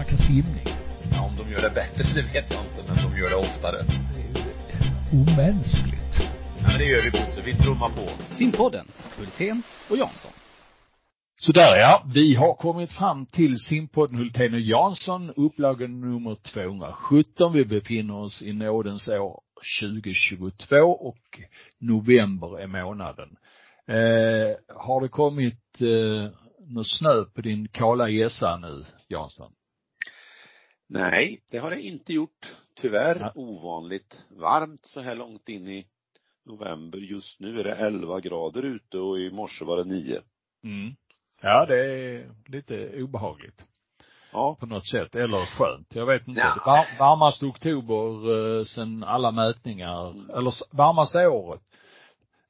snacka simning. Ja, om de gör det bättre, det vet jag inte, men de gör det oftare. Det är ju omänskligt. Ja, men det gör vi Bosse, vi trummar på. Simpodden, Hultén och Jansson. Sådär ja, vi har kommit fram till simpodden Hultén och Jansson, upplaga nummer 217. Vi befinner oss i nådens år 2022 och november är månaden. Eh, har det kommit eh, någon snö på din kala gässa nu, Jansson? Nej, det har det inte gjort. Tyvärr Ja. ovanligt varmt så här långt in i november. Just nu är det 11 grader ute och i morse var det 9. Mm. Ja, det är lite obehagligt Ja. på något sätt, eller skönt. Jag vet inte. Ja. Var, varmaste oktober eh, sen alla mätningar, eller s- varmaste året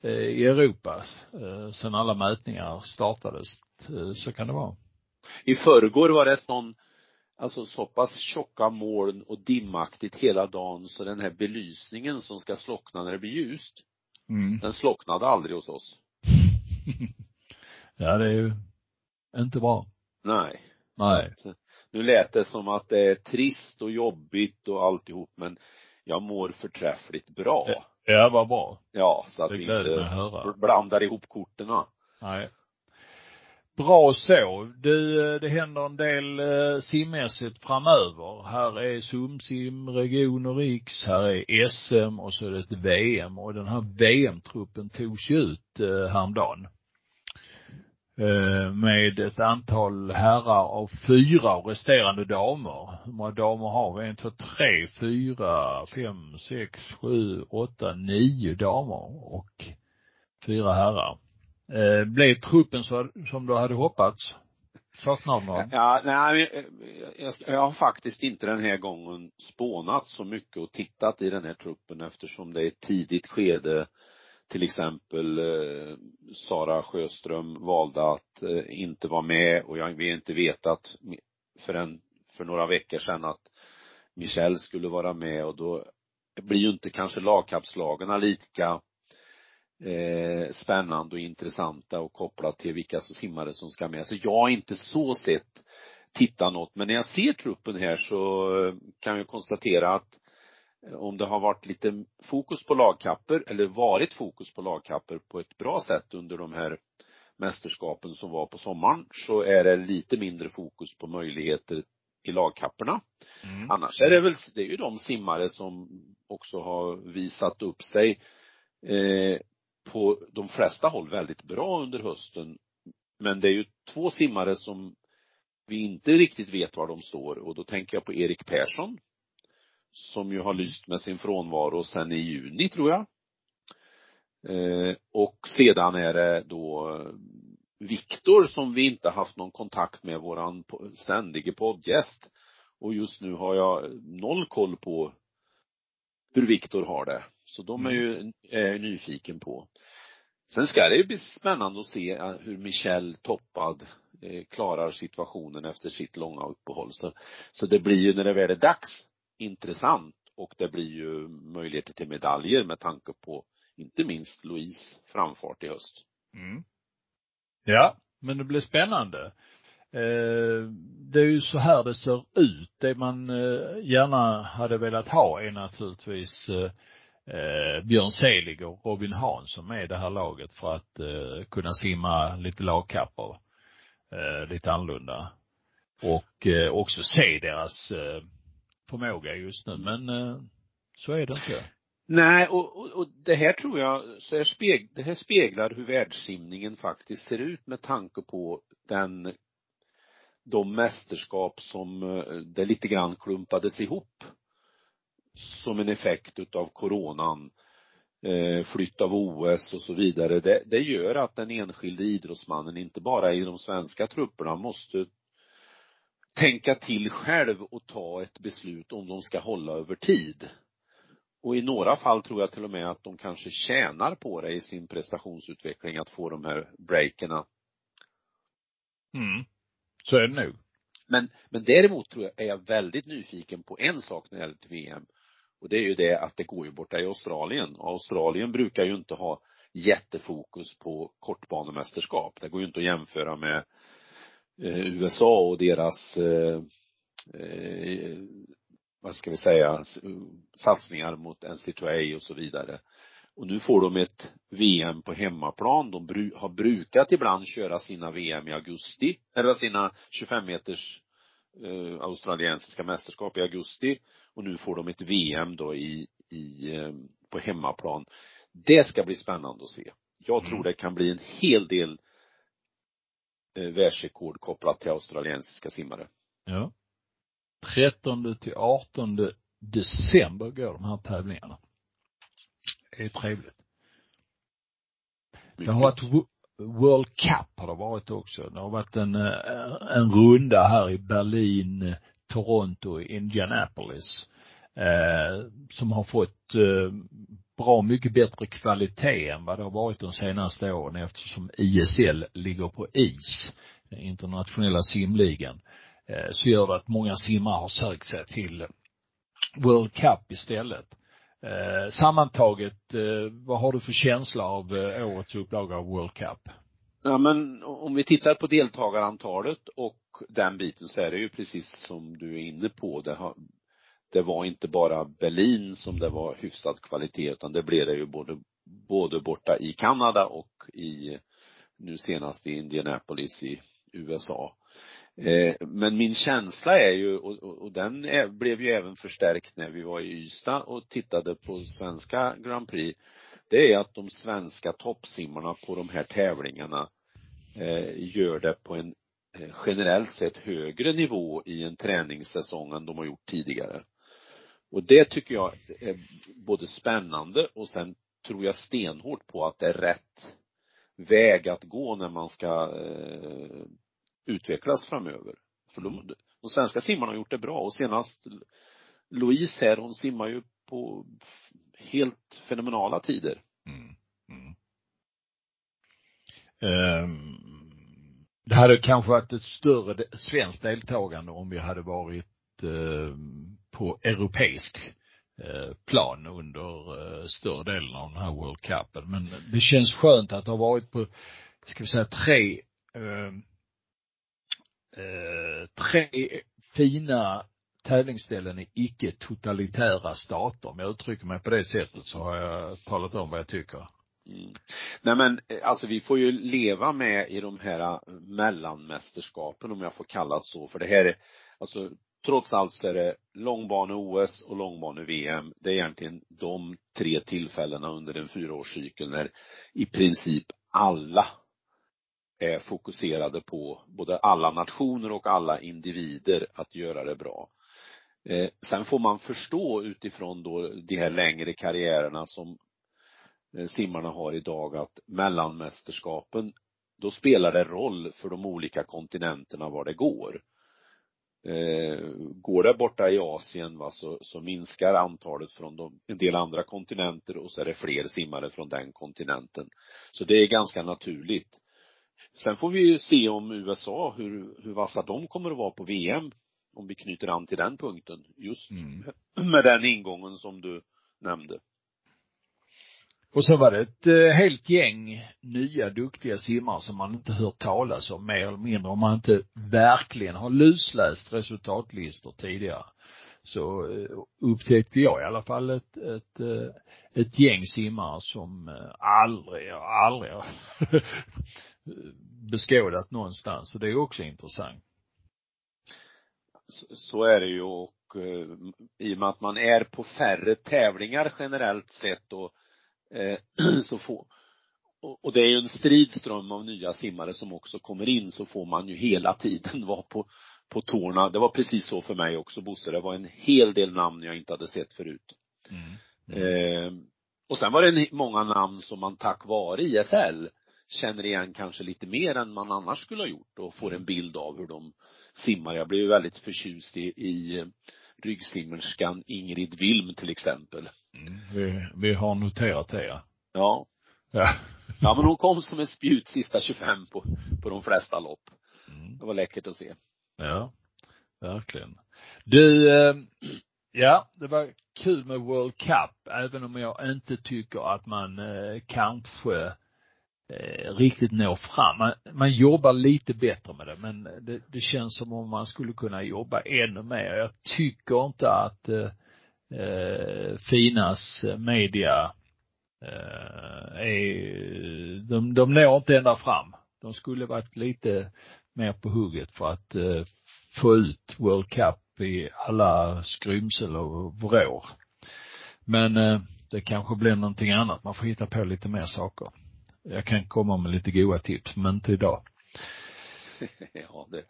eh, i Europa eh, sen alla mätningar startades. Eh, så kan det vara. I förrgår var det sån, alltså så pass tjocka moln och dimmaktigt hela dagen så den här belysningen som ska slockna när det blir ljust, Mm. den slocknade aldrig hos oss. ja, det är ju inte bra. Nej. Nej. Så att, nu lät det som att det är trist och jobbigt och alltihop men jag mår förträffligt bra. Ja, vad bra. Ja, så att Det vi inte blandar ihop korten. Nej. Bra så. Du, det händer en del eh, simmässigt framöver. Här är SumSim, Region och Riks, här är SM och så är det ett VM och den här VM-truppen togs ju ut eh, häromdagen. Eh, med ett antal herrar av fyra och resterande damer. Hur många damer har vi? En, två, tre, fyra, fem, sex, sju, åtta, nio damer och fyra herrar. Eh, blev truppen så, som du hade hoppats? Saknar du någon? Ja, nej, eh, jag, jag, jag har faktiskt inte den här gången spånat så mycket och tittat i den här truppen eftersom det är ett tidigt skede. Till exempel eh, Sara Sjöström valde att eh, inte vara med och jag har inte vetat förrän för några veckor sedan att Michelle skulle vara med och då blir ju inte kanske lagkapslagarna lika eh, spännande och intressanta och kopplat till vilka simmare som ska med. Så jag har inte så sett titta något, men när jag ser truppen här så kan jag konstatera att eh, om det har varit lite fokus på lagkapper eller varit fokus på lagkapper på ett bra sätt under de här mästerskapen som var på sommaren så är det lite mindre fokus på möjligheter i lagkapperna. Mm. Annars är det väl, det är ju de simmare som också har visat upp sig eh, på de flesta håll väldigt bra under hösten. Men det är ju två simmare som vi inte riktigt vet var de står och då tänker jag på Erik Persson som ju har lyst med sin frånvaro sen i juni tror jag. Eh, och sedan är det då eh, Viktor som vi inte haft någon kontakt med, våran ständige poddgäst. Och just nu har jag noll koll på hur Viktor har det. Så de är ju, är jag nyfiken på. Sen ska det ju bli spännande att se eh, hur Michelle toppad eh, klarar situationen efter sitt långa uppehåll. Så, så det blir ju när det väl är dags intressant och det blir ju möjligheter till medaljer med tanke på inte minst Louise framfart i höst. Mm. Ja, men det blir spännande. Eh, det är ju så här det ser ut. Det man gärna hade velat ha är naturligtvis eh, Björn Selig och Robin Hansson med i det här laget för att eh, kunna simma lite lagkappor eh, lite annorlunda. Och eh, också se deras eh, förmåga just nu. Men eh, så är det inte. Nej, och, och, och det här tror jag, så här speg, det här speglar hur världssimningen faktiskt ser ut med tanke på den, de mästerskap som eh, det lite grann klumpades ihop som en effekt utav coronan, eh, flytt av OS och så vidare. Det, det gör att den enskilde idrottsmannen, inte bara i de svenska trupperna, måste tänka till själv och ta ett beslut om de ska hålla över tid. Och i några fall tror jag till och med att de kanske tjänar på det i sin prestationsutveckling att få de här breakerna. Mm. Så är det nog. Men, men däremot tror jag, är jag väldigt nyfiken på en sak när det gäller VM. Och det är ju det att det går ju borta i Australien. Och Australien brukar ju inte ha jättefokus på kortbanemästerskap. Det går ju inte att jämföra med eh, USA och deras eh, eh vad ska vi säga, satsningar mot NCAA och så vidare. Och nu får de ett VM på hemmaplan. De bru har brukat ibland köra sina VM i augusti, eller sina 25 meters eh, australiensiska mästerskap i augusti. Och nu får de ett VM då i, i, eh, på hemmaplan. Det ska bli spännande att se. Jag tror mm. det kan bli en hel del eh, världsrekord kopplat till australiensiska simmare. Ja. 13 till 18 december går de här tävlingarna. Det är trevligt. Det har varit World Cup har det varit också. Det har varit en, eh, en runda här i Berlin, Toronto, Indianapolis. Eh, som har fått eh, bra mycket bättre kvalitet än vad det har varit de senaste åren eftersom ISL ligger på is, den internationella simligan. Eh, så gör det att många simmare har sökt sig till World Cup istället. Eh, sammantaget, eh, vad har du för känsla av eh, årets upplaga av World Cup? Ja men om vi tittar på deltagarantalet och den biten så är det ju precis som du är inne på. Det, har, det var inte bara Berlin som det var hyfsad kvalitet utan det blev det ju både, både borta i Kanada och i, nu senast i Indianapolis i USA. Eh, men min känsla är ju, och, och den är, blev ju även förstärkt när vi var i Ystad och tittade på svenska Grand Prix, det är att de svenska toppsimmarna på de här tävlingarna eh, gör det på en eh, generellt sett högre nivå i en träningssäsong än de har gjort tidigare. Och det tycker jag är både spännande och sen tror jag stenhårt på att det är rätt väg att gå när man ska eh, utvecklas framöver. För de, de svenska simmarna har gjort det bra och senast Louise här, hon simmar ju på helt fenomenala tider. Mm. Mm. Um, det hade kanske varit ett större svenskt deltagande om vi hade varit uh, på europeisk uh, plan under uh, större delen av den här World Cupen. Men det känns skönt att ha varit på, ska vi säga tre ehm, eh, tre fina tävlingsställen i icke-totalitära stater. Om jag uttrycker mig på det sättet så har jag talat om vad jag tycker. Mm. Nej men eh, alltså vi får ju leva med i de här eh, mellanmästerskapen om jag får kalla det så för det här är, alltså trots allt så är det långbane-OS och långbane-VM. Det är egentligen de tre tillfällena under en fyraårscykel när i princip alla är fokuserade på både alla nationer och alla individer att göra det bra. Eh, sen får man förstå utifrån då de här längre karriärerna som eh, simmarna har idag att mellanmästerskapen, då spelar det roll för de olika kontinenterna var det går. Eh, går det borta i Asien va, så, så minskar antalet från de, en del andra kontinenter och så är det fler simmare från den kontinenten. Så det är ganska naturligt. Sen får vi ju se om USA, hur, hur vassa de kommer att vara på VM. Om vi knyter an till den punkten. Just mm. med den ingången som du nämnde. Och så var det ett eh, helt gäng nya duktiga simmare som man inte hört talas om mer eller mindre om man inte verkligen har lusläst resultatlistor tidigare. Så eh, upptäckte jag i alla fall ett, ett, eh, ett gäng simmare som aldrig, aldrig beskådat någonstans. Så det är också intressant. Så, är det ju och eh, i och med att man är på färre tävlingar generellt sett och eh, så får och, det är ju en stridström av nya simmare som också kommer in så får man ju hela tiden vara på på tårna. Det var precis så för mig också Bosse. Det var en hel del namn jag inte hade sett förut. Mm. Mm. Eh, och sen var det många namn som man tack vare ISL känner igen kanske lite mer än man annars skulle ha gjort och får en bild av hur de simmar. Jag blev väldigt förtjust i, i ryggsimmerskan Ingrid Wilm till exempel. Mm, vi, vi har noterat det ja. Ja. Ja. ja men hon kom som en spjut sista 25 på, på de flesta lopp. Mm. Det var läckert att se. Ja, verkligen. Du, eh, ja, det var kul med World Cup, även om jag inte tycker att man eh, kanske Eh, riktigt når fram. Man, man jobbar lite bättre med det, men det, det känns som om man skulle kunna jobba ännu mer. Jag tycker inte att eh, eh Finas media eh, är, de, de når inte ända fram. De skulle varit lite mer på hugget för att eh, få ut World Cup i alla skrymsel och vrår. Men eh, det kanske blir någonting annat. Man får hitta på lite mer saker. Jag kan komma med lite goda tips, men inte idag. ja, det,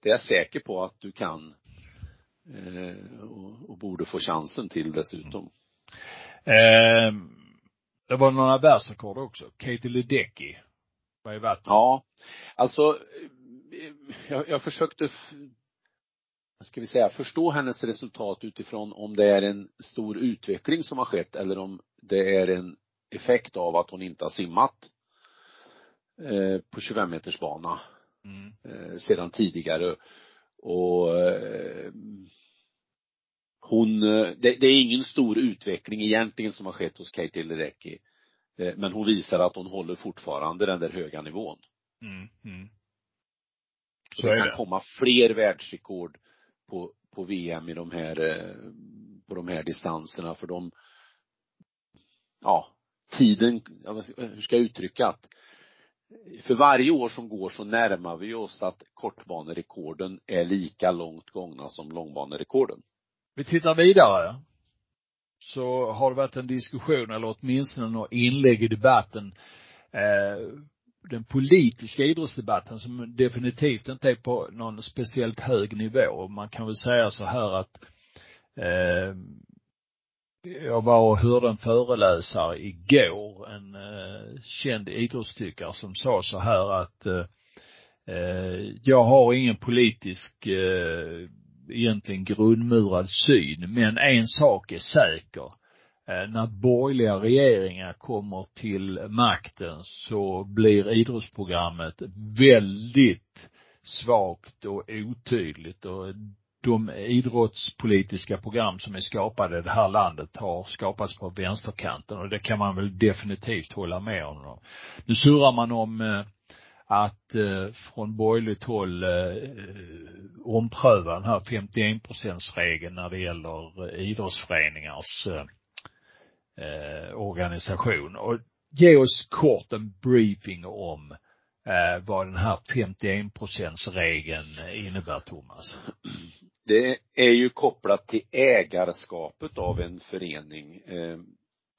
det är jag säker på att du kan. Eh, och, och, borde få chansen till dessutom. Eh, det var några världsrekord också. Katie Ledecky var i vattnet. Ja, alltså jag, jag försökte ska vi säga, förstå hennes resultat utifrån om det är en stor utveckling som har skett eller om det är en effekt av att hon inte har simmat eh, på 25 meters bana mm. eh, sedan tidigare och eh, hon, det, det, är ingen stor utveckling egentligen som har skett hos Katie Ledecky. Eh, men hon visar att hon håller fortfarande den där höga nivån. Mm, mm. Så det kan det. komma fler världsrekord på, på VM i de här, på de här distanserna för de, ja, tiden, hur ska jag uttrycka att för varje år som går så närmar vi oss att kortbanerekorden är lika långt gångna som långbanerekorden. Vi tittar vidare. Så har det varit en diskussion eller åtminstone något inlägg i debatten eh, den politiska idrottsdebatten som definitivt inte är på någon speciellt hög nivå. Man kan väl säga så här att eh, jag var och hörde en föreläsare igår, en eh, känd idrottstyckare som sa så här att eh, eh, jag har ingen politisk eh, egentligen grundmurad syn, men en sak är säker. Eh, när borgerliga regeringar kommer till makten så blir idrottsprogrammet väldigt svagt och otydligt och de idrottspolitiska program som är skapade i det här landet har skapats på vänsterkanten och det kan man väl definitivt hålla med om. Nu surrar man om eh, att eh, från borgerligt håll eh, ompröva den här 51 procentsregeln när det gäller idrottsföreningars organisation. Och ge oss kort en briefing om eh, vad den här 51 procentsregeln innebär, Thomas. Det är ju kopplat till ägarskapet av en förening eh,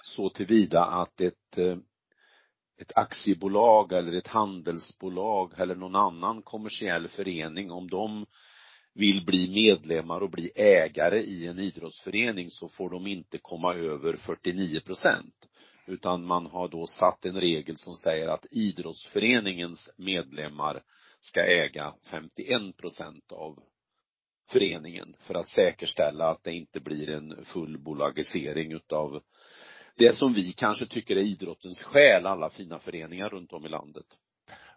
så tillvida att ett eh, ett aktiebolag eller ett handelsbolag eller någon annan kommersiell förening, om de vill bli medlemmar och bli ägare i en idrottsförening så får de inte komma över 49 procent. Utan man har då satt en regel som säger att idrottsföreningens medlemmar ska äga 51 procent av föreningen för att säkerställa att det inte blir en full bolagisering utav det som vi kanske tycker är idrottens själ, alla fina föreningar runt om i landet.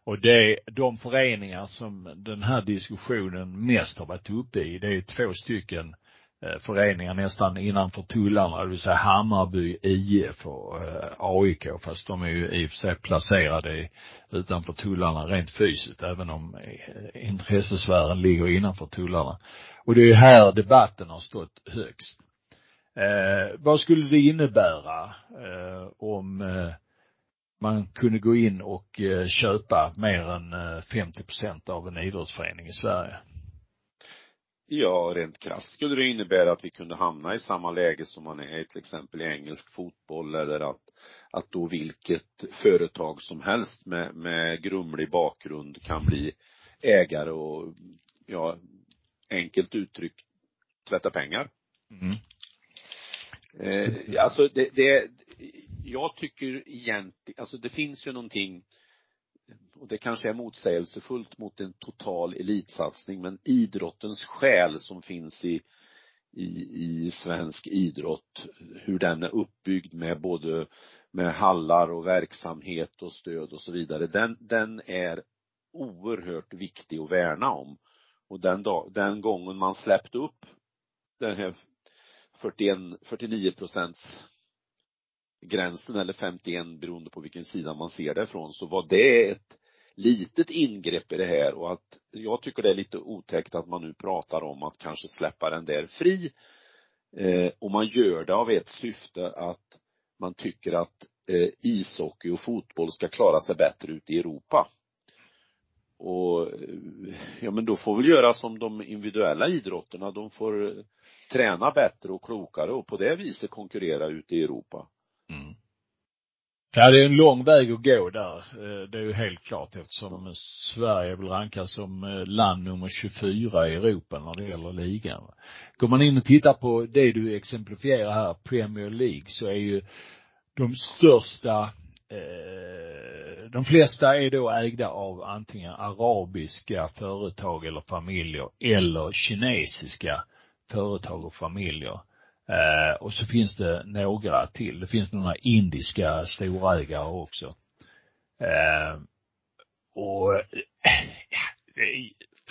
Och det, de föreningar som den här diskussionen mest har varit uppe i, det är två stycken eh, Eh, föreningar nästan innanför tullarna, det vill säga Hammarby IF och eh, AIK, fast de är ju i och för sig placerade utanför tullarna rent fysiskt, även om eh, intressesfären ligger innanför tullarna. Och det är ju här debatten har stått högst. Eh, vad skulle det innebära eh, om eh, man kunde gå in och eh, köpa mer än 50 eh, procent av en idrottsförening i Sverige. Ja, rent krasst skulle det innebära att vi kunde hamna i samma läge som man är i till exempel i engelsk fotboll eller att, att då vilket företag som helst med, med grumlig bakgrund kan bli ägare och, ja, enkelt uttryckt tvätta pengar. Mm. Eh, alltså det, det, jag tycker egentligen, alltså det finns ju någonting och det kanske är motsägelsefullt mot en total elitsatsning, men idrottens själ som finns i, i, i svensk idrott, hur den är uppbyggd med både med hallar och verksamhet och stöd och så vidare, den, den är oerhört viktig att värna om. Och den, dag, den gången man släppte upp den här 41, 49 procents gränsen eller 51 beroende på vilken sida man ser det ifrån, så var det ett litet ingrepp i det här och att jag tycker det är lite otäckt att man nu pratar om att kanske släppa den där fri. Eh, och man gör det av ett syfte att man tycker att eh, ishockey och fotboll ska klara sig bättre ute i Europa. Och eh, ja men då får väl göra som de individuella idrotterna, de får eh, träna bättre och klokare och på det viset konkurrera ute i Europa. Mm. Ja, det är en lång väg att gå där. Eh, det är ju helt klart eftersom eh, Sverige vill rankas som eh, land nummer 24 i Europa när det gäller ligan. Går man in och tittar på det du exemplifierar här, Premier League, så är ju de största de flesta är då ägda av antingen arabiska företag eller familjer eller kinesiska företag och familjer. Eh, och så finns det några till. Det finns några indiska storägare också. Eh, och eh,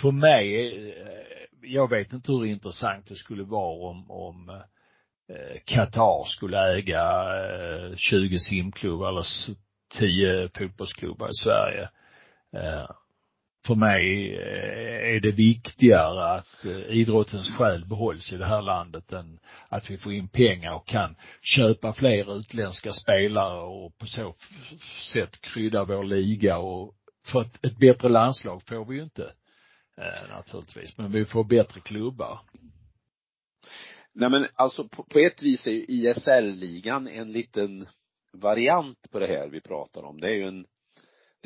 för mig, eh, jag vet inte hur intressant det skulle vara om, om eh, Qatar skulle äga 20 simklubbar eller 10 fotbollsklubbar i Sverige för mig eh, är det viktigare att eh, idrottens själ behålls i det här landet än att vi får in pengar och kan köpa fler utländska spelare och på så sätt krydda vår liga och för ett, ett bättre landslag får vi ju inte eh, naturligtvis, men vi får bättre klubbar. Nej men alltså på, på ett vis är ju ISL-ligan en liten variant på det här vi pratar om. Det är ju en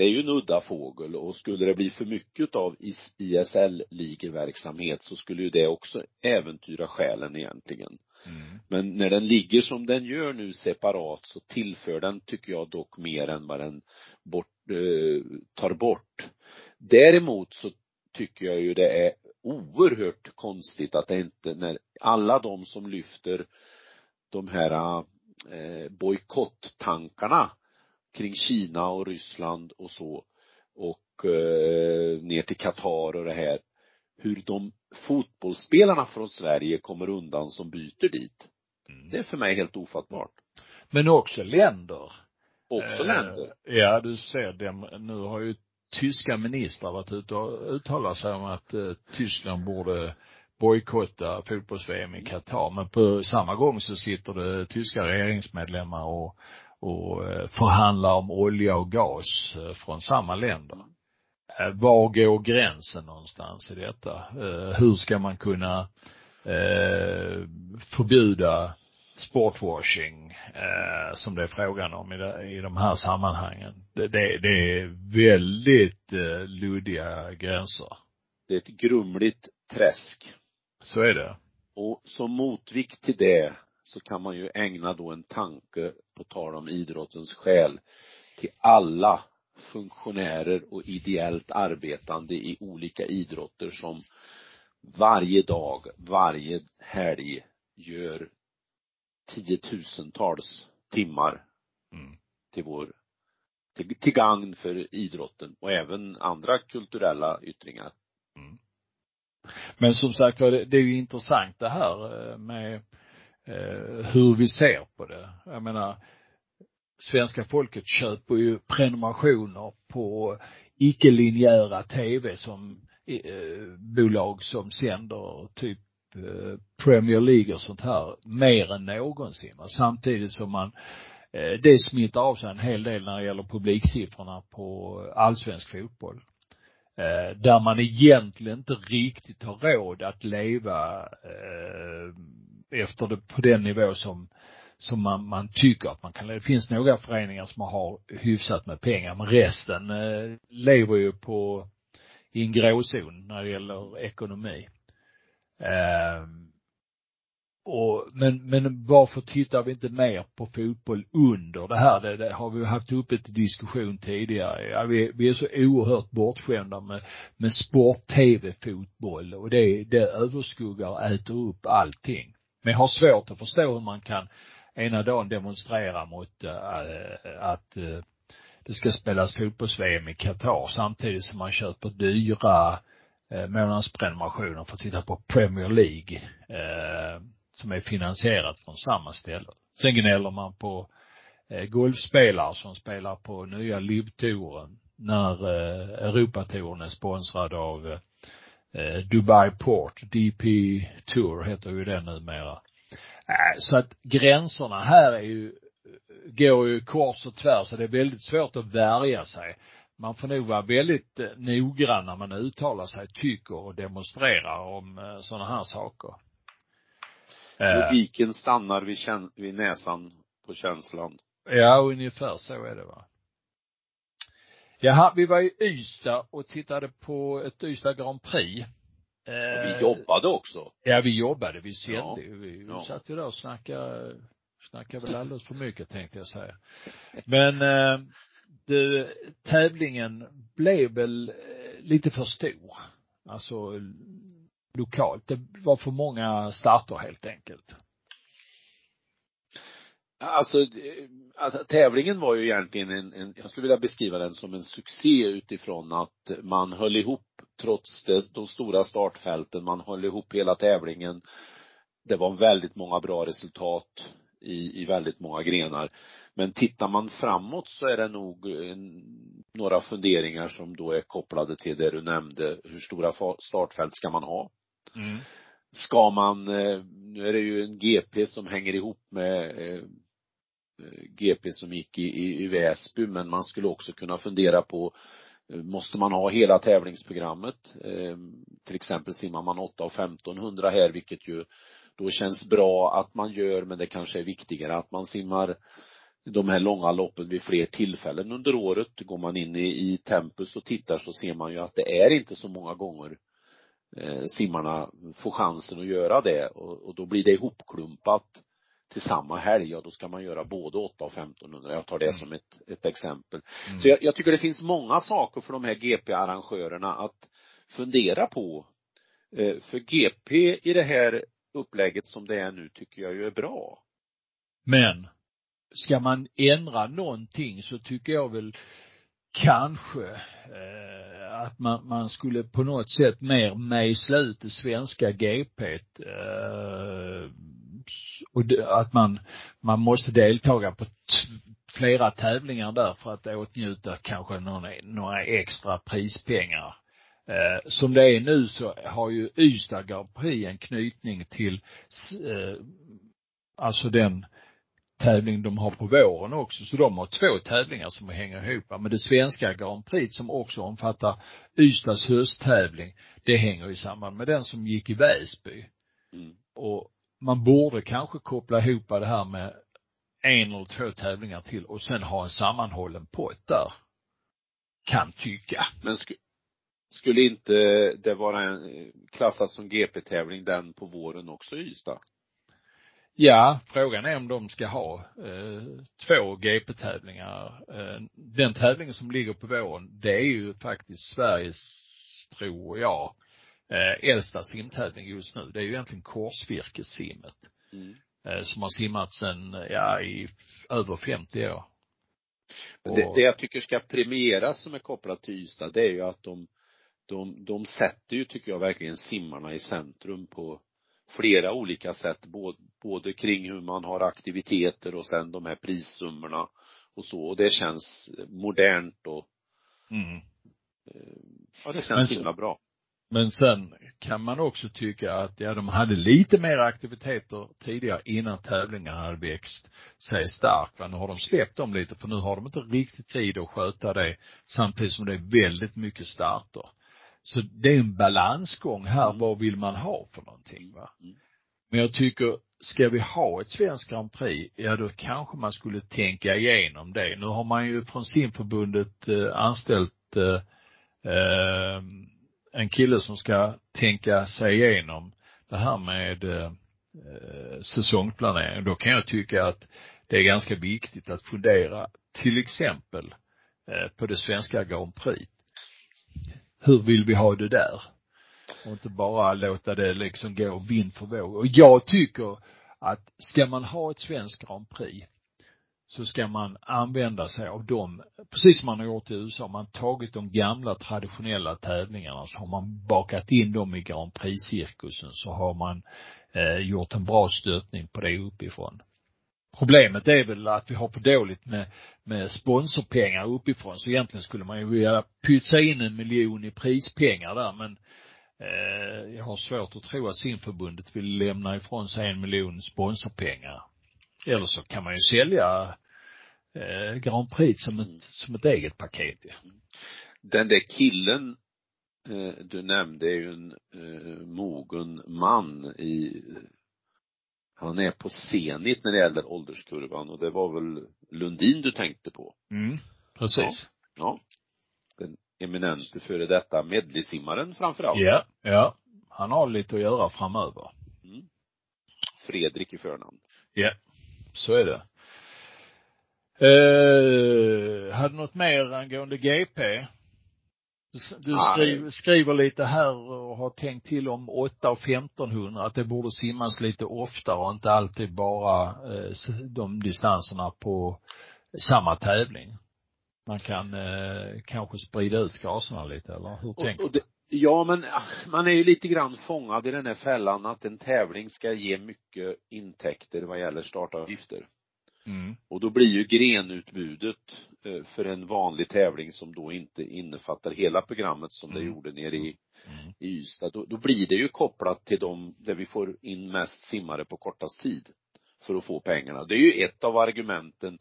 det är ju en udda fågel och skulle det bli för mycket av ISL-ligeverksamhet så skulle ju det också äventyra själen egentligen. Mm. Men när den ligger som den gör nu separat så tillför den, tycker jag, dock mer än vad den bort, eh, tar bort. Däremot så tycker jag ju det är oerhört konstigt att det inte, när alla de som lyfter de här eh, bojkottankarna kring Kina och Ryssland och så och eh, ner till Qatar och det här hur de fotbollsspelarna från Sverige kommer undan som byter dit. Mm. Det är för mig helt ofattbart. Men också länder. Också eh, länder. Ja, du ser dem, nu har ju tyska ministrar varit ute och uttalat sig om att eh, Tyskland borde bojkotta fotbolls-VM i Qatar. Men på samma gång så sitter det tyska regeringsmedlemmar och och eh, förhandlar om olja och gas eh, från samma länder. Eh, var går gränsen någonstans i detta? Hur ska man kunna förbjuda sportwashing som det är frågan om i, de här sammanhangen. Det, är väldigt luddiga gränser. Det är ett grumligt träsk. Så är det. Och som motvikt till det så kan man ju ägna då en tanke, på tal om idrottens själ, till alla funktionärer och ideellt arbetande i olika idrotter som varje dag, varje helg gör tiotusentals timmar mm. till vår, till, till gagn för idrotten och även andra kulturella yttringar. Mm. Men som sagt det är ju intressant det här eh, med Eh, hur vi ser på det. Jag menar, svenska folket köper ju prenumerationer på icke-linjära tv som eh, bolag som sänder typ eh, Premier League och sånt här mer än någonsin. Samtidigt som man eh, det smittar av sig en hel del när det gäller publiksiffrorna på allsvensk fotboll. Eh, där man egentligen inte riktigt har råd att leva eh, efter det, på den nivå som, som man, man tycker att man kan Det finns några föreningar som har hyfsat med pengar, men resten eh, lever ju på, i en gråzon när det gäller ekonomi. Eh, och, men, men varför tittar vi inte mer på fotboll under det här? Det, det har vi haft uppe till diskussion tidigare. Ja, vi, vi är så oerhört bortskämda med, med sport-tv-fotboll och det, det överskuggar, äter upp allting. Men jag har svårt att förstå hur man kan ena dagen demonstrera mot äh, att äh, det ska spelas fotbolls-VM i Qatar samtidigt som man köper dyra eh, månadsprenumerationer för att titta på Premier League som är finansierat från samma ställe. Sen gnäller man på eh, golfspelare som spelar på nya LIV-touren när eh, Europatouren är sponsrad av eh, Dubai Port, DP Tour heter ju det numera. Äh, så att gränserna här är ju, går ju kors och tvärs så det är väldigt svårt att värja sig. Man får nog vara väldigt noggrann när man uttalar sig, tycker och demonstrerar om sådana här saker. Logiken stannar vid, vid näsan på känslan. Ja, ungefär så är det va. Jaha, vi var i Ystad och tittade på ett Ystad Grand Prix. Och vi eh, jobbade också. Ja, vi jobbade, vi sände ja. vi, ja. satt ju där och snackade, snackade väl alldeles för mycket tänkte jag säga. Men eh, det, tävlingen blev väl eh, lite för stor. Alltså lokalt. Det var för många starter helt enkelt. Alltså, alltså, tävlingen var ju egentligen en, en, jag skulle vilja beskriva den som en succé utifrån att man höll ihop trots det, de stora startfälten, man höll ihop hela tävlingen. Det var väldigt många bra resultat i, i väldigt många grenar. Men tittar man framåt så är det nog en, några funderingar som då är kopplade till det du nämnde. Hur stora startfält ska man ha? Mm. Ska man, eh, nu är det ju en GP som hänger ihop med eh, GP som gick i, i, i Väsby, men man skulle också kunna fundera på eh, Måste man ha hela tävlingsprogrammet? Eh, till exempel simmar man 8 och 1500 här, vilket ju då känns bra att man gör, men det kanske är viktigare att man simmar de här långa loppen vid fler tillfällen under året. Går man in i, i Tempus och tittar så ser man ju att det är inte så många gånger eh, simmarna får chansen att göra det och, och då blir det ihopklumpat till samma helg, ja då ska man göra både 8 och 1500. Jag tar det mm. som ett, ett exempel. Mm. Så jag, jag, tycker det finns många saker för de här GP-arrangörerna att fundera på. Eh, för GP i det här upplägget som det är nu tycker jag ju är bra. Men, ska man ändra någonting så tycker jag väl kanske eh, att man, man skulle på något sätt mer mejsla ut det svenska GP eh, och att man, man måste deltaga på flera tävlingar där för att åtnjuta kanske några, några extra prispengar. Eh, som det är nu så har ju Ystad Grand Prix en knytning till eh, alltså den tävling de har på våren också. Så de har två tävlingar som hänger ihop. Men det svenska Grand Prix som också omfattar Ystads hösttävling, det hänger ju samman med den som gick i Väsby. Mm. Och man borde kanske koppla ihop det här med en eller två tävlingar till och sen ha en sammanhållen pott där. Kan tycka. Men sk skulle inte det vara en, klassas som GP-tävling den på våren också i Ystad? Ja, frågan är om de ska ha eh, två GP-tävlingar. Eh, den tävlingen som ligger på våren, det är ju faktiskt Sveriges, tror jag, eh, äldsta simtävling just nu. Det är ju egentligen korsvirkessimmet. Mm. Eh, som har simmat sedan, ja, i över 50 år. Och... Det, det jag tycker ska premieras som är kopplat till Ystad, det är ju att de, de, de sätter ju, tycker jag, verkligen simmarna i centrum på flera olika sätt, både, både kring hur man har aktiviteter och sen de här prissummorna och så. Och det känns modernt och mm. Eh, ja, det känns himla bra. Men sen kan man också tycka att, ja, de hade lite mer aktiviteter tidigare innan tävlingarna hade växt sig stark. Va? Nu har de släppt dem lite för nu har de inte riktigt tid att sköta det samtidigt som det är väldigt mycket starter. Så det är en balansgång här, vad vill man ha för någonting va? Men jag tycker, ska vi ha ett svenskt Grand Prix, ja då kanske man skulle tänka igenom det. Nu har man ju från simförbundet eh, anställt eh, eh, en kille som ska tänka sig igenom det här med eh, säsongplanering. Då kan jag tycka att det är ganska viktigt att fundera till exempel eh, på det svenska Grand Prix. Hur vill vi ha det där? Och inte bara låta det liksom gå vind för våg. Och jag tycker att ska man ha ett svenskt Grand Prix så ska man använda sig av dem, precis som man har gjort i USA, man har tagit de gamla traditionella tävlingarna så har man bakat in dem i Grand Prix-cirkusen så har man eh, gjort en bra stöttning på det uppifrån. Problemet är väl att vi har för dåligt med, med sponsorpengar uppifrån så egentligen skulle man ju vilja pytsa in en miljon i prispengar där men eh, jag har svårt att tro att simförbundet vill lämna ifrån sig en miljon sponsorpengar. Eller så kan man ju sälja eh, Grand Prix som ett, som ett eget paket ja. Den där killen eh, du nämnde är ju en eh, mogen man i han är på Zenit när det gäller ålderskurvan och det var väl Lundin du tänkte på? Mm, precis. Ja. ja. Den eminente före detta medleysimmaren framförallt. Ja, ja. Han har lite att göra framöver. Mm. Fredrik i förnamn. Ja, så är det. Eh, hade något mer angående GP? Du skriver, skriver lite här och har tänkt till om 8 och 1500, att det borde simmas lite oftare och inte alltid bara eh, de distanserna på samma tävling. Man kan eh, kanske sprida ut gaserna lite, eller hur tänker du? Ja, men ah, man är ju lite grann fångad i den här fällan att en tävling ska ge mycket intäkter vad gäller startavgifter. Mm. Och då blir ju grenutbudet eh, för en vanlig tävling som då inte innefattar hela programmet som mm. det gjorde nere i, mm. i Ystad, då, då blir det ju kopplat till de, där vi får in mest simmare på kortast tid för att få pengarna. Det är ju ett av argumenten,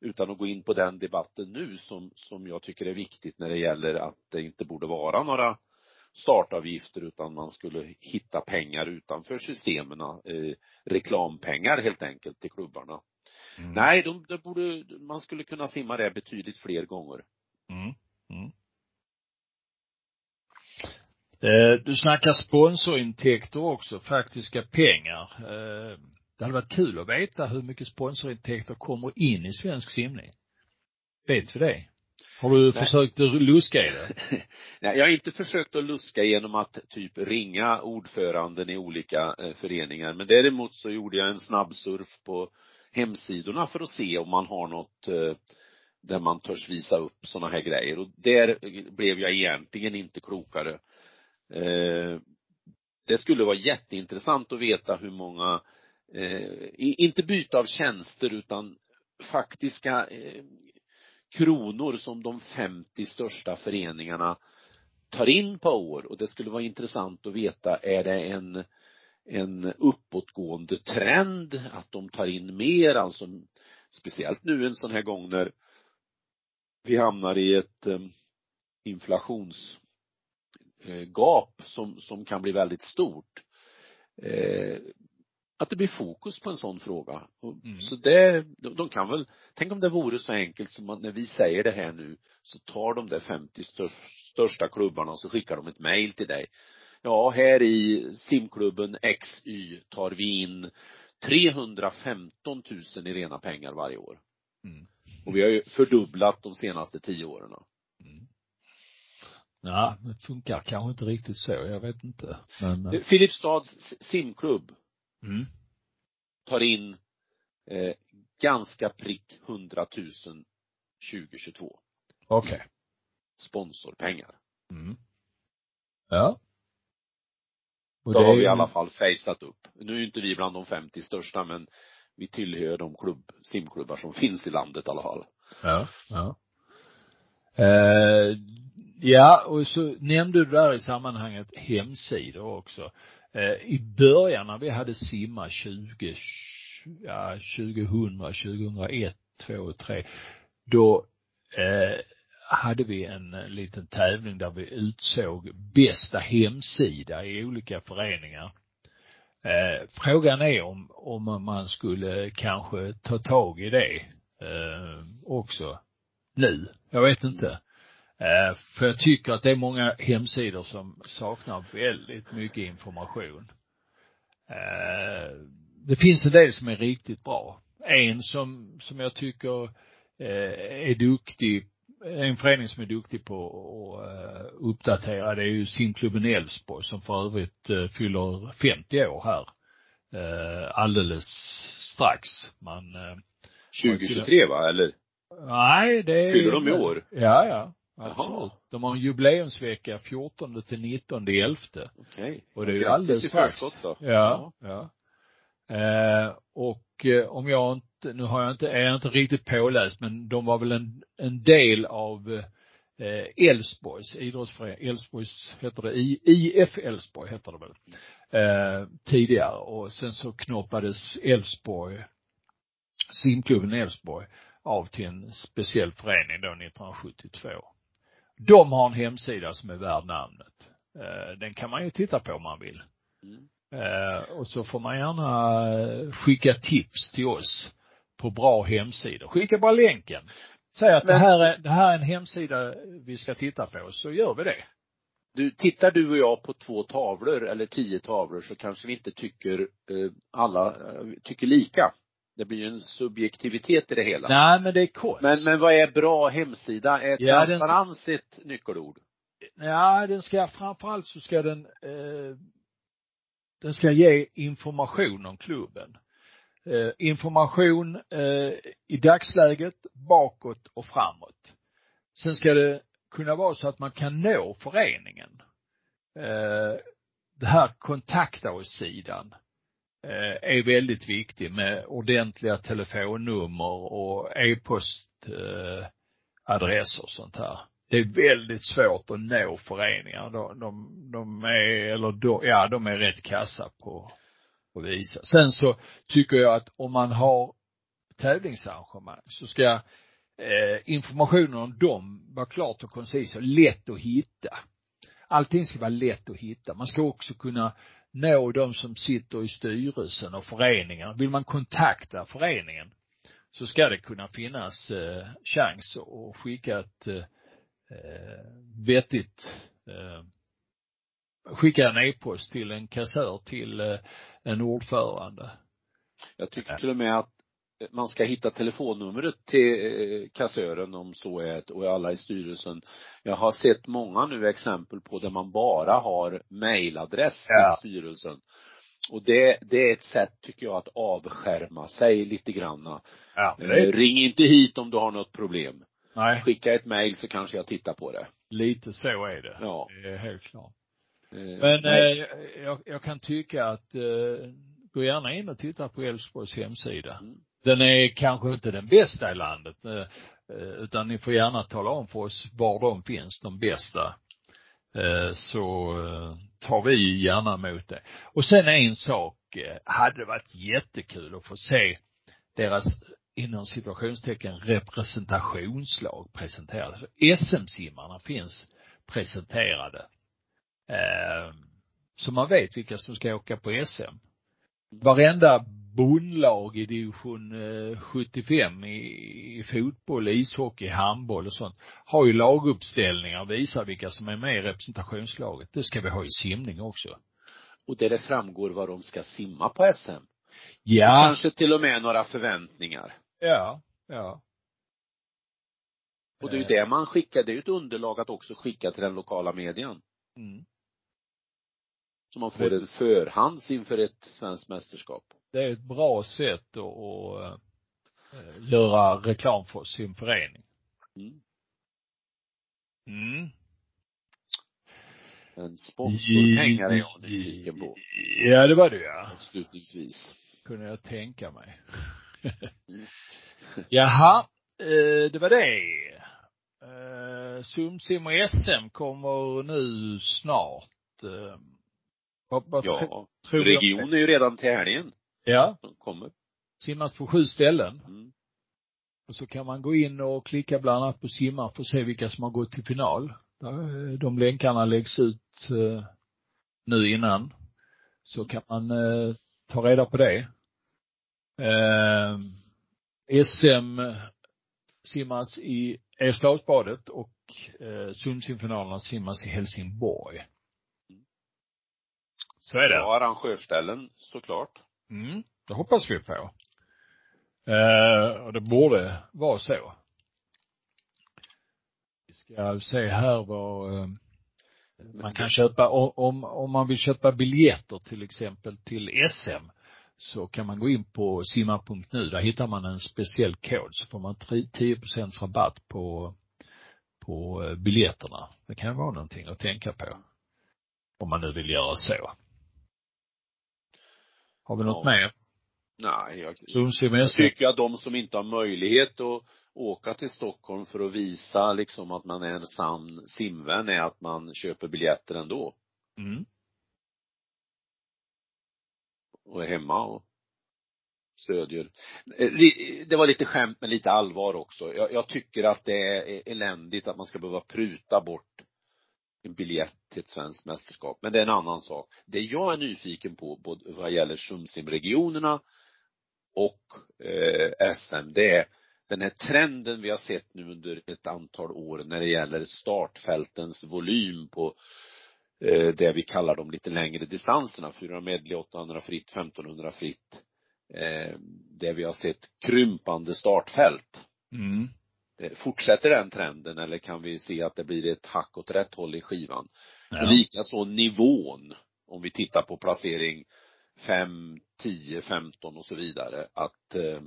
utan att gå in på den debatten nu, som, som jag tycker är viktigt när det gäller att det inte borde vara några startavgifter utan man skulle hitta pengar utanför systemen, eh, reklampengar helt enkelt till klubbarna. Mm. Nej, de, de borde, man skulle kunna simma det betydligt fler gånger. Mm. Mm. Eh, du snackar sponsorintäkter också, faktiska pengar. Eh, det hade varit kul att veta hur mycket sponsorintäkter kommer in i svensk simning. Vet vi det? Har du Nej. försökt luska i det? Nej, jag har inte försökt att luska genom att typ ringa ordföranden i olika eh, föreningar, men däremot så gjorde jag en snabb surf på hemsidorna för att se om man har något eh, där man törs visa upp sådana här grejer och där blev jag egentligen inte klokare. Eh, det skulle vara jätteintressant att veta hur många, eh, inte byte av tjänster utan faktiska kronor som de 50 största föreningarna tar in på år och det skulle vara intressant att veta, är det en en uppåtgående trend, att de tar in mer, alltså speciellt nu en sån här gång när vi hamnar i ett eh, inflationsgap som, som kan bli väldigt stort. Eh, att det blir fokus på en sån fråga. Mm. Så det, de, de, kan väl, tänk om det vore så enkelt som att när vi säger det här nu så tar de där 50 största klubbarna och så skickar de ett mail till dig ja, här i simklubben XY tar vi in 315 000 i rena pengar varje år. Mm. Och vi har ju fördubblat de senaste tio åren. Mm. Ja, det funkar kanske inte riktigt så, jag vet inte. Men... Eh. Filipstads simklubb mm. tar in eh, ganska prick 100 000 2022. Okej. Okay. Sponsorpengar. Mm. Ja. Och Då det har vi i alla fall fejsat upp. Nu är ju inte vi bland de 50 största men vi tillhör de klubb, simklubbar som finns i landet i alla fall. Ja, ja. Eh, ja, och så nämnde du där i sammanhanget hemsidor också. Eh, I början när vi hade simma 20, ja 2000, 2001, 2 och 3, då eh, hade vi en eh, liten tävling där vi utsåg bästa hemsida i olika föreningar. Eh, frågan är om, om man skulle kanske ta tag i det eh, också nu. Jag vet inte. Eh, för jag tycker att det är många hemsidor som saknar väldigt mycket information. Eh, det finns en del som är riktigt bra. En som, som jag tycker eh, är duktig en förening som är duktig på att uh, uppdatera det är ju simklubben Älvsborg som för övrigt uh, fyller 50 år här uh, alldeles strax. Man 2023 va, eller? Nej, det är Fyller de i år? Ja, ja. Absolut. Jaha. De har en jubileumsvecka 14 till 19 11. Okej. Och det är ju alldeles strax. då. Ja, ja. Eh, och eh, om jag inte, nu har jag inte, är jag inte riktigt påläst, men de var väl en, en del av eh, Elfsborgs idrottsförening, Elfsborgs heter det, IF Elfsborg heter det väl, eh, tidigare och sen så knoppades Elfsborg, simklubben Elfsborg av till en speciell förening då 1972. De har en hemsida som är värd namnet. Eh, den kan man ju titta på om man vill. Mm. Eh, och så får man gärna eh, skicka tips till oss på bra hemsidor. Skicka bara länken. Säg att Men, det här är, det här är en hemsida vi ska titta på, så gör vi det. Du, tittar du och jag på två tavlor eller tio tavlor så kanske vi inte tycker, eh, alla eh, tycker lika. Det blir ju en subjektivitet i det hela. Nej, men det är konst. Men, men vad är bra hemsida? Är ja, transparens den... ett nyckelord? Ja, den ska, framförallt så ska den, eh, den ska ge information om klubben. Eh, information eh, i dagsläget, bakåt och framåt. Sen ska det kunna vara så att man kan nå föreningen. Eh, det här kontakta oss-sidan är väldigt viktig med ordentliga telefonnummer och e-postadresser och sånt här. Det är väldigt svårt att nå föreningar. De, de, de är, eller de, ja, de är rätt kassa på, att visa. Sen så tycker jag att om man har tävlingsarrangemang så ska eh, informationen om dem vara klart och koncis och lätt att hitta. Allting ska vara lätt att hitta. Man ska också kunna nå de som sitter i styrelsen och föreningen. Vill man kontakta föreningen så ska det kunna finnas eh, chans att skicka ett eh, vettigt eh, skicka en e-post till en kassör till eh, en ordförande. Jag tycker till och med att man ska hitta telefonnumret till eh, kassören om så är och alla i styrelsen. Jag har sett många nu exempel på där man bara har mejladress ja. till styrelsen. Och det, det är ett sätt tycker jag att avskärma sig lite granna. Ja. Eh, ring inte hit om du har något problem. Nej. Skicka ett mejl så kanske jag tittar på det. Lite så är det. Ja. Det är helt klart. Eh, Men eh, jag, jag, kan tycka att eh, gå gärna in och titta på Älvsborgs hemsida. Mm. Den är kanske inte den bästa i landet, eh, eh, utan ni får gärna tala om för oss var de finns, de bästa. Eh, så tar vi gärna emot det. Och sen en sak, hade det varit jättekul att få se deras inom situationstecken representationslag presenterade. SM-simmarna finns presenterade. Eh, så man vet vilka som ska åka på SM. Varenda bondlag i division 75 i, i fotboll, ishockey, handboll och sånt har ju laguppställningar och visar vilka som är med i representationslaget. Det ska vi ha i simning också. Och där det framgår vad de ska simma på SM. Ja. Kanske till och med några förväntningar. Ja, ja. Och det är ju det man skickar, det är ju ett underlag att också skicka till den lokala medien. Mm. Så man får det förhands inför ett svenskt mästerskap. Det är ett bra sätt att, att äh, göra reklam för sin förening. Mm. Mm. Men sponsorpengar är jag nyfiken på. Ja, det var det ja. Avslutningsvis. Kunde jag tänka mig. mm. Jaha, eh, det var det. Eh, Sumsim och SM kommer nu snart. Eh, vad, vad ja, tror region är ju redan till helgen. Ja. De kommer. Simmas på sju ställen. Mm. Och så kan man gå in och klicka bland annat på simma för att se vilka som har gått till final. De länkarna läggs ut eh, nu innan. Så kan man eh, ta reda på det. Eh, SM simmas i Eriksdalsbadet och eh, Sundsimfinalerna simmas i Helsingborg. Så är det. Ja, arrangörsställen såklart. Mm, det hoppas vi på. Eh, och det borde vara så. Vi ska se här vad eh, man kan köpa, om, om man vill köpa biljetter till exempel till SM så kan man gå in på simma.nu, där hittar man en speciell kod så får man 10 rabatt på, på eh, biljetterna. Det kan vara någonting att tänka på. Om man nu vill göra så. Har vi något ja. mer? Nej, jag, jag tycker att de som inte har möjlighet att åka till Stockholm för att visa liksom att man är en sann simvän är att man köper biljetter ändå. Mm. Och är hemma och stödjer. Eh, det var lite skämt men lite allvar också. Jag, jag tycker att det är eländigt att man ska behöva pruta bort en biljett till ett svenskt mästerskap. Men det är en annan sak. Det jag är nyfiken på, både vad gäller Sumsimregionerna och eh, SM, det är den här trenden vi har sett nu under ett antal år när det gäller startfältens volym på eh, det vi kallar de lite längre distanserna, 400 medley, 800 fritt, 1500 fritt. Eh, där vi har sett krympande startfält. Mm. Eh, fortsätter den trenden eller kan vi se att det blir ett hack åt rätt håll i skivan? Ja. Och likaså nivån, om vi tittar på placering 5, 10, 15 och så vidare, att eh,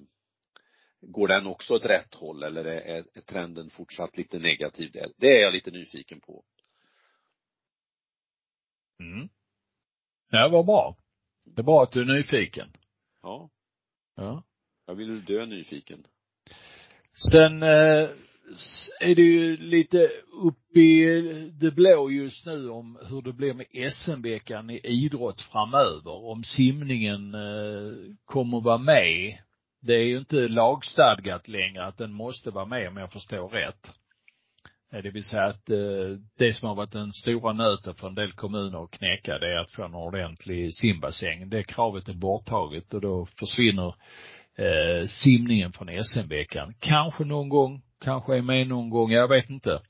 går den också åt rätt håll eller är, är trenden fortsatt lite negativ där? Det är jag lite nyfiken på. Mm. Ja, vad bra. Det är bra att du är nyfiken. Ja. Ja. Jag vill dö nyfiken. Sen eh, är det ju lite upp i det blå just nu om hur det blir med SM-veckan i idrott framöver. Om simningen eh, kommer vara med. Det är ju inte lagstadgat längre att den måste vara med om jag förstår rätt. Eh, det vill säga att eh, det som har varit den stora nöten för en del kommuner att knäcka det är att få en ordentlig simbassäng. Det kravet är borttaget och då försvinner eh, simningen från SM-veckan. Kanske någon gång, kanske är med någon gång, jag vet inte.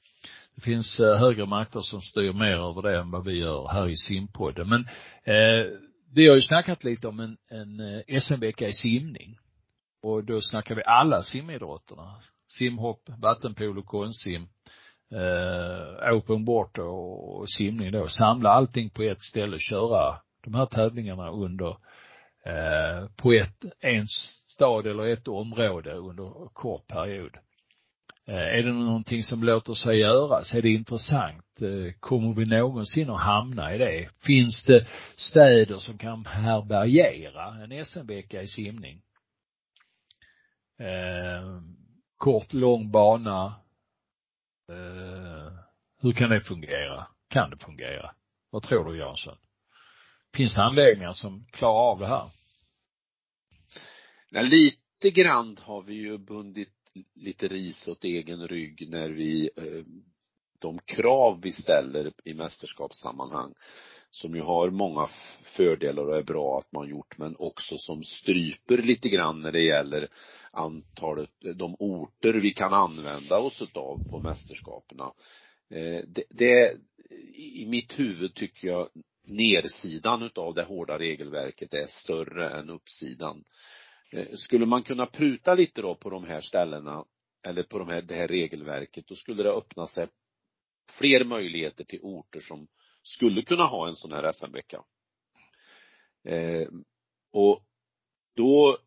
Det finns eh, högre makter som styr mer över det än vad vi gör här i simpodden. Men eh, vi har ju snackat lite om en, en eh, SM-vecka i simning. Och då snackar vi alla simidrotterna. Simhopp, vattenpolo, konstsim, eh, open water och simning då. Samla allting på ett ställe, köra de här tävlingarna under, eh, på ett, en stad eller ett område under kort period. Eh, är det någonting som låter sig göras? Är det intressant? Eh, kommer vi någonsin att hamna i det? Finns det städer som kan härbärgera en SM-vecka i simning? Eh, kort, lång bana. Eh, hur kan det fungera? Kan det fungera? Vad tror du Jansson? Finns det anläggningar som klarar av det här? Ja, lite grann har vi ju bundit lite ris åt egen rygg när vi, eh, de krav vi ställer i mästerskapssammanhang som ju har många fördelar och är bra att man gjort men också som stryper lite grann när det gäller antalet, de orter vi kan använda oss utav på mästerskapen. Eh, det, det, i mitt huvud tycker jag nersidan utav det hårda regelverket är större än uppsidan. Eh, skulle man kunna pruta lite då på de här ställena eller på de här, det här regelverket, då skulle det öppna sig fler möjligheter till orter som skulle kunna ha en sån här SM-vecka. Eh, och då,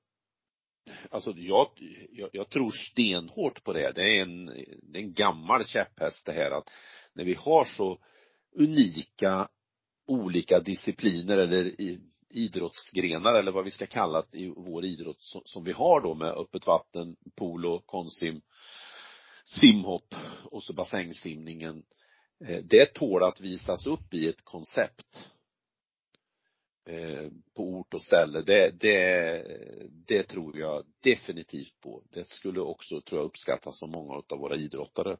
alltså jag, jag, jag, tror stenhårt på det. Det är en, det är en gammal käpphäst det här att när vi har så unika olika discipliner eller i, idrottsgrenar eller vad vi ska kalla det i vår idrott som vi har då med öppet vatten, polo, konsim, simhopp och så bassängsimningen. Eh, det tål att visas upp i ett koncept Eh, på ort och ställe. Det, det, det tror jag definitivt på. Det skulle också, tror jag, uppskattas av många av våra idrottare.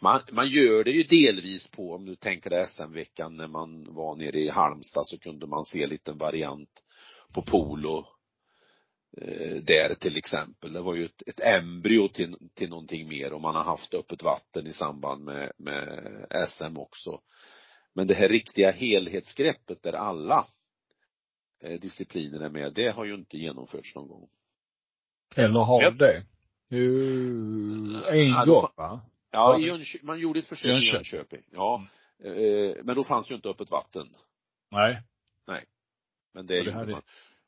Man, man gör det ju delvis på, om du tänker dig SM-veckan när man var nere i Halmstad så kunde man se en liten variant på polo eh, där till exempel. Det var ju ett, ett embryo till, till någonting mer och man har haft öppet vatten i samband med, med SM också. Men det här riktiga helhetsgreppet där alla Eh, discipliner är med, det har ju inte genomförts någon gång. Eller har ja. det? Jo, en ja, gång va? Ja, i Jönköping, man gjorde ett försök Jönköping. i Jönköping. Ja. Mm. Men då fanns ju inte öppet vatten. Nej. Nej. Men det, det gjorde man.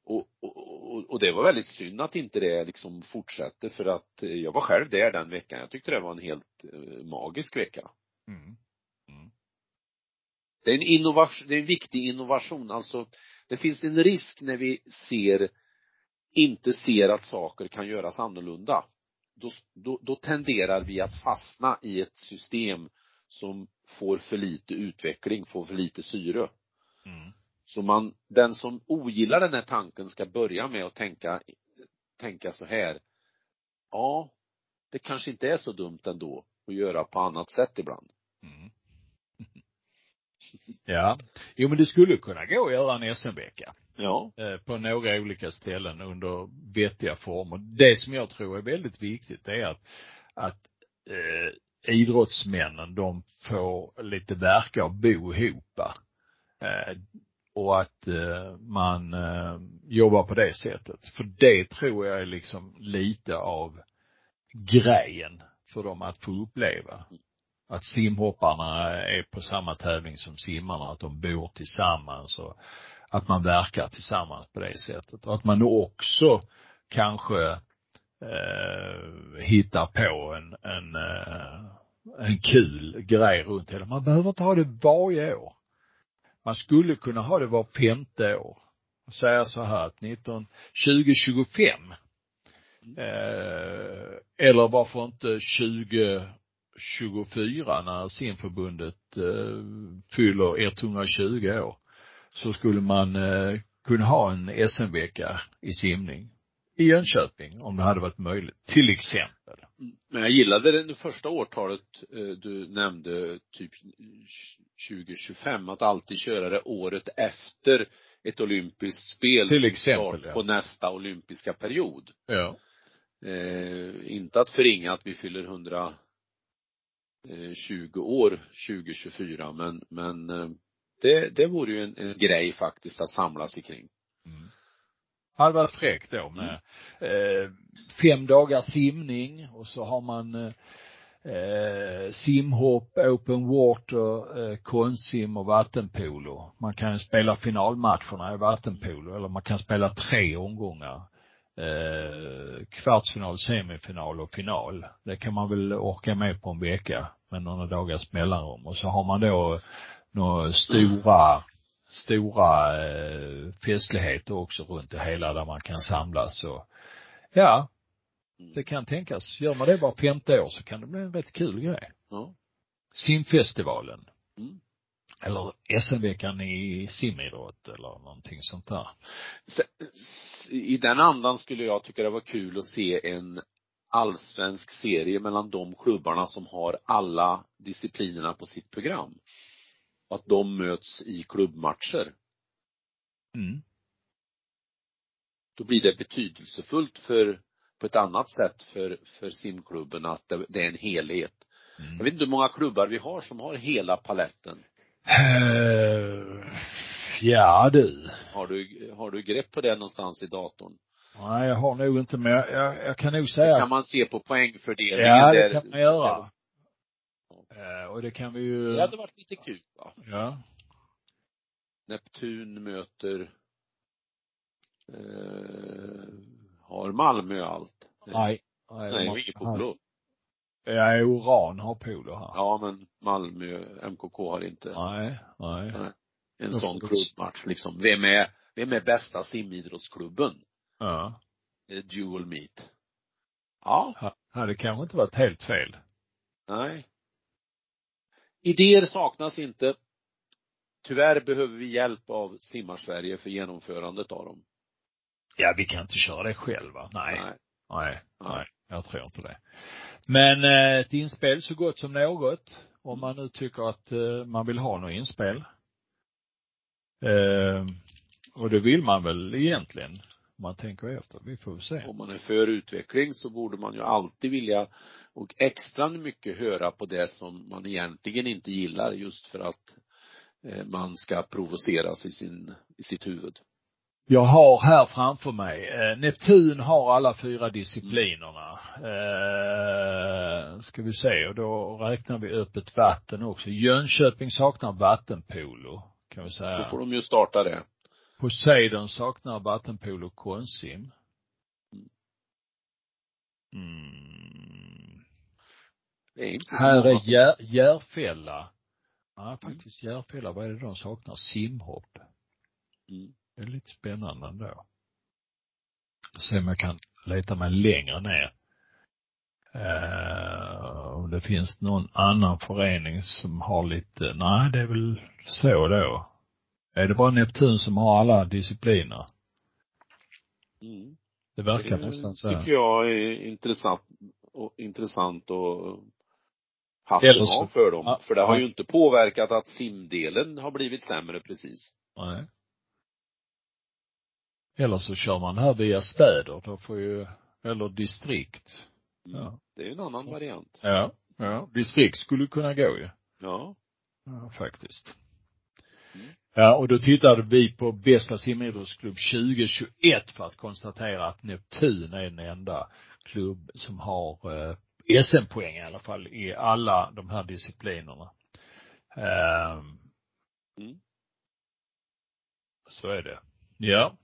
Och, och, och, och, det var väldigt synd att inte det liksom fortsatte för att eh, jag var själv där den veckan. Jag tyckte det var en helt uh, magisk vecka. Mm. Mm. Det är en innovation, det är en viktig innovation. Alltså det finns en risk när vi ser inte ser att saker kan göras annorlunda, då, då, då tenderar vi att fastna i ett system som får för lite utveckling, får för lite syre. Mm. Så man, den som ogillar den här tanken ska börja med att tänka, tänka så här. Ja, det kanske inte är så dumt ändå att göra på annat sätt ibland. Mm. Ja. Jo men det skulle kunna gå att göra en SM-vecka. Ja. Eh, på några olika ställen under vettiga former. Det som jag tror är väldigt viktigt är att, att eh, idrottsmännen de får lite verka och bo ihop. Eh, och att eh, man eh, jobbar på det sättet. För det tror jag är liksom lite av grejen för dem att få uppleva. Att simhopparna är på samma tävling som simmarna, att de bor tillsammans och att man verkar tillsammans på det sättet. Och att man också kanske eh, hittar på en, en, eh, en kul grej runt hela. Man behöver inte ha det varje år. Man skulle kunna ha det var femte år. Och säga så här att 19, 2025 eh, eller varför inte 2024 när simförbundet eh, fyller 120 år så skulle man eh, kunna ha en SM-vecka i simning i Jönköping om det hade varit möjligt, till exempel. Mm. Men jag gillade det första årtalet eh, du nämnde, typ 2025, att alltid köra det året efter ett olympiskt spel till exempel, ja. på nästa olympiska period. Ja. Eh, inte att förringa att vi fyller 100 Eh, 20 år 2024 men, men eh, det, det vore ju en, en grej faktiskt att samlas kring. Mm. Hade varit fräckt då med mm. eh, fem dagar simning och så har man eh, eh, simhopp, open water, eh, konstsim och vattenpolo. Man kan ju spela finalmatcherna i vattenpolo eller man kan spela tre omgångar Eh, kvartsfinal, semifinal och final. Det kan man väl orka med på en vecka med några dagars mellanrum. Och så har man då några stora, stora eh, festligheter också runt det hela där man kan samlas så ja, mm. det kan tänkas. Gör man det var femte år så kan det bli en rätt kul grej. Ja. Simfestivalen. Mm. Eller SM-veckan i simidrott eller någonting sånt där. I den andan skulle jag tycka det var kul att se en allsvensk serie mellan de klubbarna som har alla disciplinerna på sitt program att de möts i klubbmatcher. Mm. Då blir det betydelsefullt för, på ett annat sätt för, för simklubben att det, det är en helhet. Mm. Jag vet inte hur många klubbar vi har som har hela paletten. Uh, ja du. Har du, har du grepp på det någonstans i datorn? Nej, jag har nog inte, men jag, jag, jag kan nog säga. Det kan man se på poängfördelningen. Ja, det kan man göra. Eh, och det kan vi ju Det hade varit lite kul va? Ja. Neptun möter eh, har Malmö allt? Nej. Nej, nej inget polo. Ja, Oran har polo här. Ja, men Malmö, MKK har inte. Nej, nej. nej. En sån klubbmatch liksom. Vem är, vem är bästa simidrottsklubben? Ja. Dual meet. Ja. Hade kanske inte varit helt fel. Nej. Idéer saknas inte. Tyvärr behöver vi hjälp av Simmarsverige för genomförandet av dem. Ja, vi kan inte köra det själva. Nej. Nej. Nej, nej. Jag tror inte det. Men eh, ett inspel så gott som något. Om man nu tycker att eh, man vill ha något inspel. Eh, och det vill man väl egentligen om man tänker efter. Vi får se. Om man är för utveckling så borde man ju alltid vilja och extra mycket höra på det som man egentligen inte gillar just för att eh, man ska provoceras i sin, i sitt huvud. Jag har här framför mig, eh, Neptun har alla fyra disciplinerna. Eh, ska vi se, och då räknar vi öppet vatten också. Jönköping saknar vattenpolo, kan vi säga. Då får de ju starta det. Poseidon saknar vattenpolo konsim. Mm. Här är Jär, Järfälla. Ja, faktiskt mm. Järfälla. Vad är det de saknar? Simhopp. Mm. Det är lite spännande ändå. Se om jag kan leta mig längre ner. Uh, om det finns någon annan förening som har lite, nej det är väl så då. Är det bara Neptun som har alla discipliner? Mm. Det verkar det nästan så. Det tycker jag är intressant och intressant och hatten av för dem. Ja, för det har ja. ju inte påverkat att simdelen har blivit sämre precis. Nej. Eller så kör man här via städer, då får ju, eller distrikt. Mm. Ja. Det är ju en annan så. variant. Ja, ja. Distrikt skulle kunna gå ju. Ja. Ja, faktiskt. Mm. Ja, och då tittade vi på bästa simidrottsklubb 2021 för att konstatera att Neptun är den enda klubb som har eh, SM-poäng i alla fall i alla de här disciplinerna. Eh, mm. Så är det. Ja.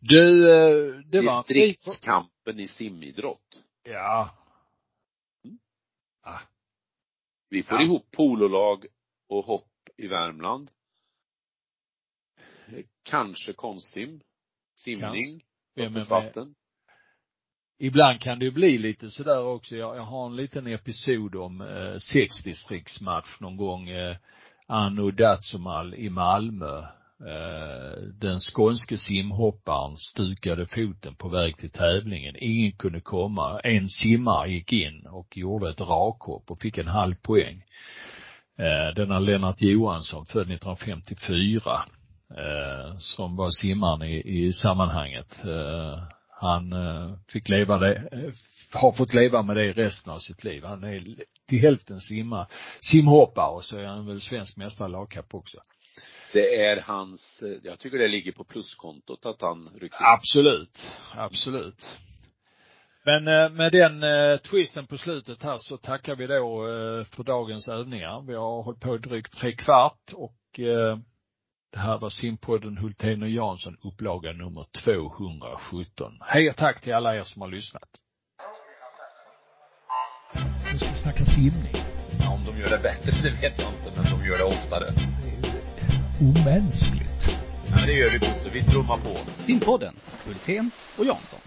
Du, eh, det var Distriktskampen i simidrott. Ja. Mm. Ah. Vi får ja. ihop pololag och hopp i Värmland. Kanske konstsim. Simning. Öppet vatten. Ibland kan det ju bli lite sådär också. Jag, jag har en liten episod om eh, sexdistriktsmatch någon gång. Eh, Anno Datsumal i Malmö. Eh, den skånske simhopparen stukade foten på väg till tävlingen. Ingen kunde komma. En simmare gick in och gjorde ett rakhopp och fick en halv poäng. Eh, denna Lennart Johansson, född 1954 eh, som var simmaren i, i sammanhanget. Han fick leva det, har fått leva med det resten av sitt liv. Han är till hälften simma, simhoppare och så är han väl svensk mästare lagkapp också. Det är hans, eh, jag tycker det ligger på pluskontot att han ryckte Absolut, absolut. Men med den twisten på slutet här så tackar vi då för dagens övningar. Vi har hållit på drygt tre kvart och det här var simpodden Hultén och Jansson, upplaga nummer 217. Hej och tack till alla er som har lyssnat. Nu ska vi snacka simning. Ja, om de gör det bättre, det vet jag inte, men de gör det oftare. Det är omänskligt. Ja, det gör vi, Bosse. Vi trummar på. Simpodden, Hultén och Jansson.